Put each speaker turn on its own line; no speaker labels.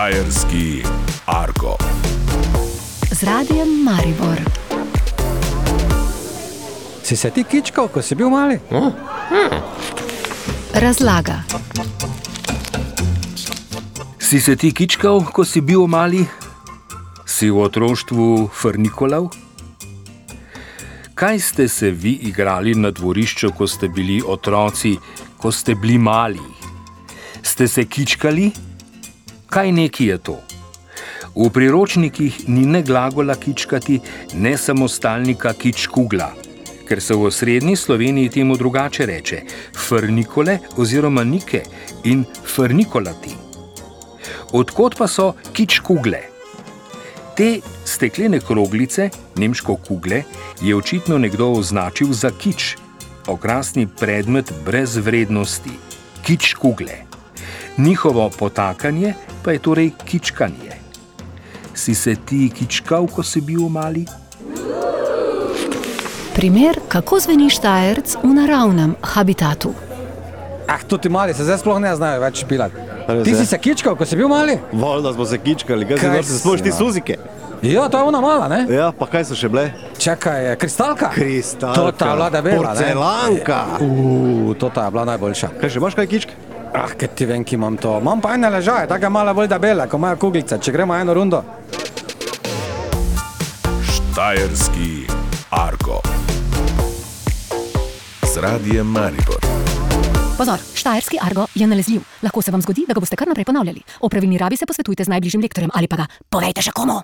Štajerski Argo.
z radijem Maribor.
Si se ti kičkal, ko si bil mali?
Razlaga.
Si se ti kičkal, ko si bil mali? Si v otroštvu frnikolav? Kaj ste se vi igrali na dvorišču, ko ste bili otroci, ko ste bili mali? Ste se kičkali? Kaj neki je to? V priročnikih ni ne glagola kičkati, ne samostalnika kičkugla, ker se v srednji Sloveniji temu drugače reče: frnikole oziroma nike in frnikolati. Odkot pa so kičkugle? Te steklene kroglice, nemško kugle, je očitno nekdo označil za kič, okrasni predmet brez vrednosti, kič kugle. Njihovo potakanje pa je torej kičkanje. Si se ti kičkal, ko si bil mali?
Primer, kako zveni Štajerc v naravnem habitatu.
Ah, tudi mali se zdaj sploh ne znajo več špilati.
Ali
Ti
se?
si se kičkal, ko si bil mali?
Voljno smo se kičkali, kaj se
Kaj
norce sploh ti suzike.
Ja, to je ona mala, ne?
Ja, pa kaj so še bile?
Čakaj, kristalka.
Kristalka.
To ta vlada bela, ne?
Porcelanka.
Uf, to ta je bila najboljša.
Kaj še imaš kaj kičk?
Ah, kaj ti vem, ki imam to. Imam pa ene ležaje, tako mala bolj debela, kot moja kuglica. Če gremo eno rundo.
Štajerski Argo. Z radijem Maribor.
Pozor, Štajerski argo je nalezljiv. Lahko se vam zgodi, da ga boste kar naprej ponavljali. O pravilni rabi se posvetujte z najbližjim lektorjem ali pa ga povejte še komu.